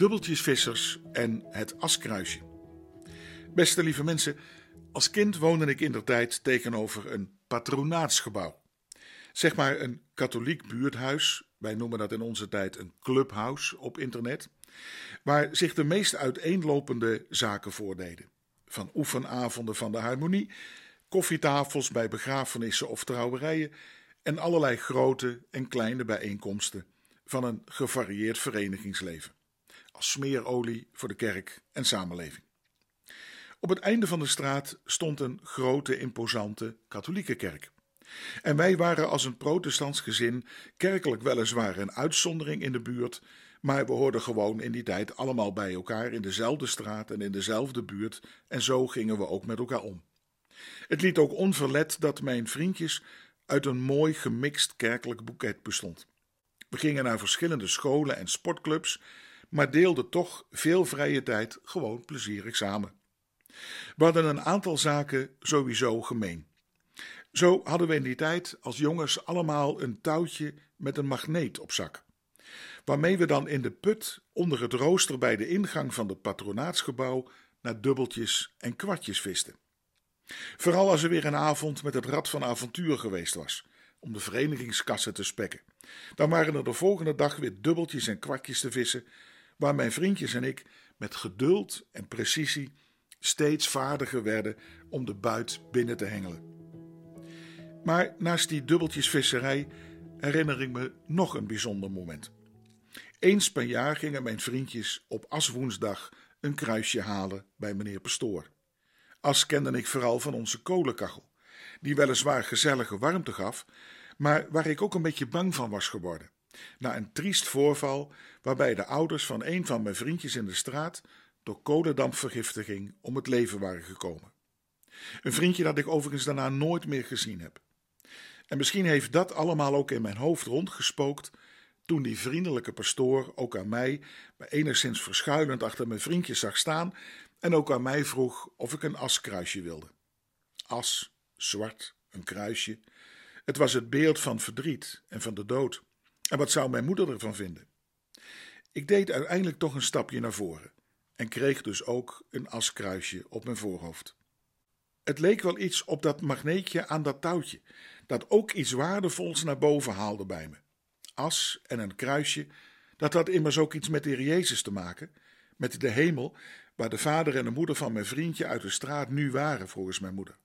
dubbeltjesvissers en het askruisje. Beste lieve mensen, als kind woonde ik in der tijd tegenover een patronaatsgebouw. Zeg maar een katholiek buurthuis, wij noemen dat in onze tijd een clubhouse op internet, waar zich de meest uiteenlopende zaken voordeden. Van oefenavonden van de harmonie, koffietafels bij begrafenissen of trouwerijen en allerlei grote en kleine bijeenkomsten van een gevarieerd verenigingsleven. Als smeerolie voor de kerk en samenleving. Op het einde van de straat stond een grote, imposante katholieke kerk. En wij waren als een protestants gezin kerkelijk weliswaar een uitzondering in de buurt, maar we hoorden gewoon in die tijd allemaal bij elkaar in dezelfde straat en in dezelfde buurt, en zo gingen we ook met elkaar om. Het liet ook onverlet dat mijn vriendjes uit een mooi gemixt kerkelijk boeket bestond. We gingen naar verschillende scholen en sportclubs, maar deelden toch veel vrije tijd gewoon plezierig samen. We hadden een aantal zaken sowieso gemeen. Zo hadden we in die tijd als jongens allemaal een touwtje met een magneet op zak, waarmee we dan in de put onder het rooster bij de ingang van het patronaatsgebouw naar dubbeltjes en kwartjes visten. Vooral als er weer een avond met het Rad van Avontuur geweest was, om de verenigingskassen te spekken. Dan waren er de volgende dag weer dubbeltjes en kwartjes te vissen, waar mijn vriendjes en ik met geduld en precisie steeds vaardiger werden om de buit binnen te hengelen. Maar naast die dubbeltjesvisserij herinner ik me nog een bijzonder moment. Eens per jaar gingen mijn vriendjes op aswoensdag een kruisje halen bij meneer Pastoor. As kende ik vooral van onze kolenkachel, die weliswaar gezellige warmte gaf, maar waar ik ook een beetje bang van was geworden. Na een triest voorval waarbij de ouders van een van mijn vriendjes in de straat door kolendampvergiftiging om het leven waren gekomen. Een vriendje dat ik overigens daarna nooit meer gezien heb. En misschien heeft dat allemaal ook in mijn hoofd rondgespookt toen die vriendelijke pastoor ook aan mij, maar enigszins verschuilend achter mijn vriendje zag staan en ook aan mij vroeg of ik een askruisje wilde. As, zwart, een kruisje. Het was het beeld van verdriet en van de dood. En wat zou mijn moeder ervan vinden? Ik deed uiteindelijk toch een stapje naar voren en kreeg dus ook een askruisje op mijn voorhoofd. Het leek wel iets op dat magneetje aan dat touwtje, dat ook iets waardevols naar boven haalde bij me. As en een kruisje, dat had immers ook iets met de Jezus te maken, met de hemel, waar de vader en de moeder van mijn vriendje uit de straat nu waren, volgens mijn moeder.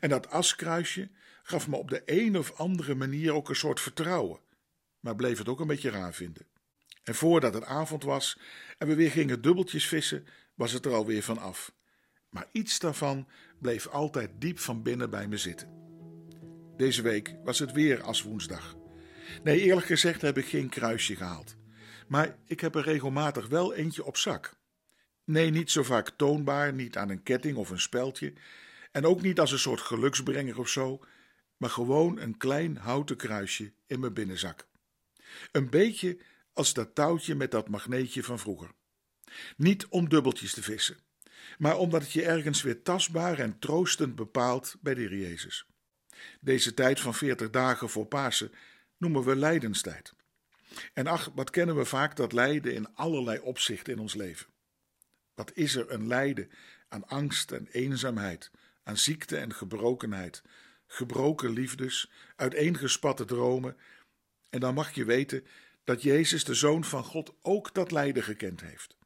En dat askruisje gaf me op de een of andere manier ook een soort vertrouwen, maar bleef het ook een beetje raar vinden. En voordat het avond was en we weer gingen dubbeltjes vissen, was het er alweer van af. Maar iets daarvan bleef altijd diep van binnen bij me zitten. Deze week was het weer als woensdag. Nee, eerlijk gezegd heb ik geen kruisje gehaald. Maar ik heb er regelmatig wel eentje op zak. Nee, niet zo vaak toonbaar, niet aan een ketting of een speldje. En ook niet als een soort geluksbrenger of zo, maar gewoon een klein houten kruisje in mijn binnenzak. Een beetje als dat touwtje met dat magneetje van vroeger. Niet om dubbeltjes te vissen, maar omdat het je ergens weer tastbaar en troostend bepaalt bij de Heer Jezus. Deze tijd van veertig dagen voor Pasen noemen we lijdenstijd. En ach, wat kennen we vaak dat lijden in allerlei opzichten in ons leven. Wat is er een lijden aan angst en eenzaamheid, aan ziekte en gebrokenheid, gebroken liefdes, uiteengespatte dromen. En dan mag je weten dat Jezus, de Zoon van God, ook dat lijden gekend heeft.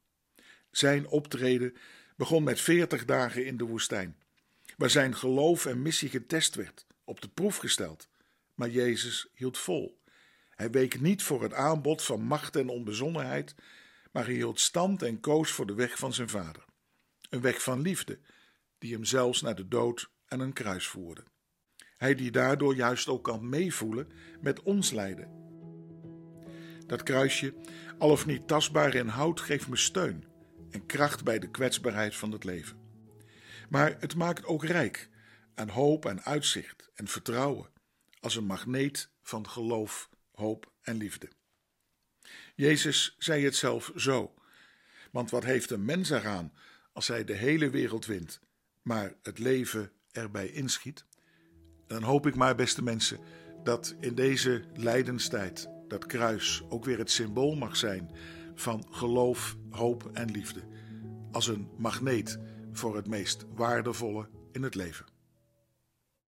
Zijn optreden begon met veertig dagen in de woestijn, waar zijn geloof en missie getest werd, op de proef gesteld. Maar Jezus hield vol. Hij week niet voor het aanbod van macht en onbezonnenheid, maar hij hield stand en koos voor de weg van zijn vader. Een weg van liefde, die hem zelfs naar de dood en een kruis voerde. Hij die daardoor juist ook kan meevoelen met ons lijden dat kruisje, al of niet tastbaar in hout, geeft me steun en kracht bij de kwetsbaarheid van het leven. Maar het maakt ook rijk aan hoop en uitzicht en vertrouwen, als een magneet van geloof, hoop en liefde. Jezus zei het zelf zo: Want wat heeft een mens eraan als hij de hele wereld wint, maar het leven erbij inschiet? Dan hoop ik maar, beste mensen, dat in deze lijdenstijd dat kruis ook weer het symbool mag zijn van geloof, hoop en liefde, als een magneet voor het meest waardevolle in het leven.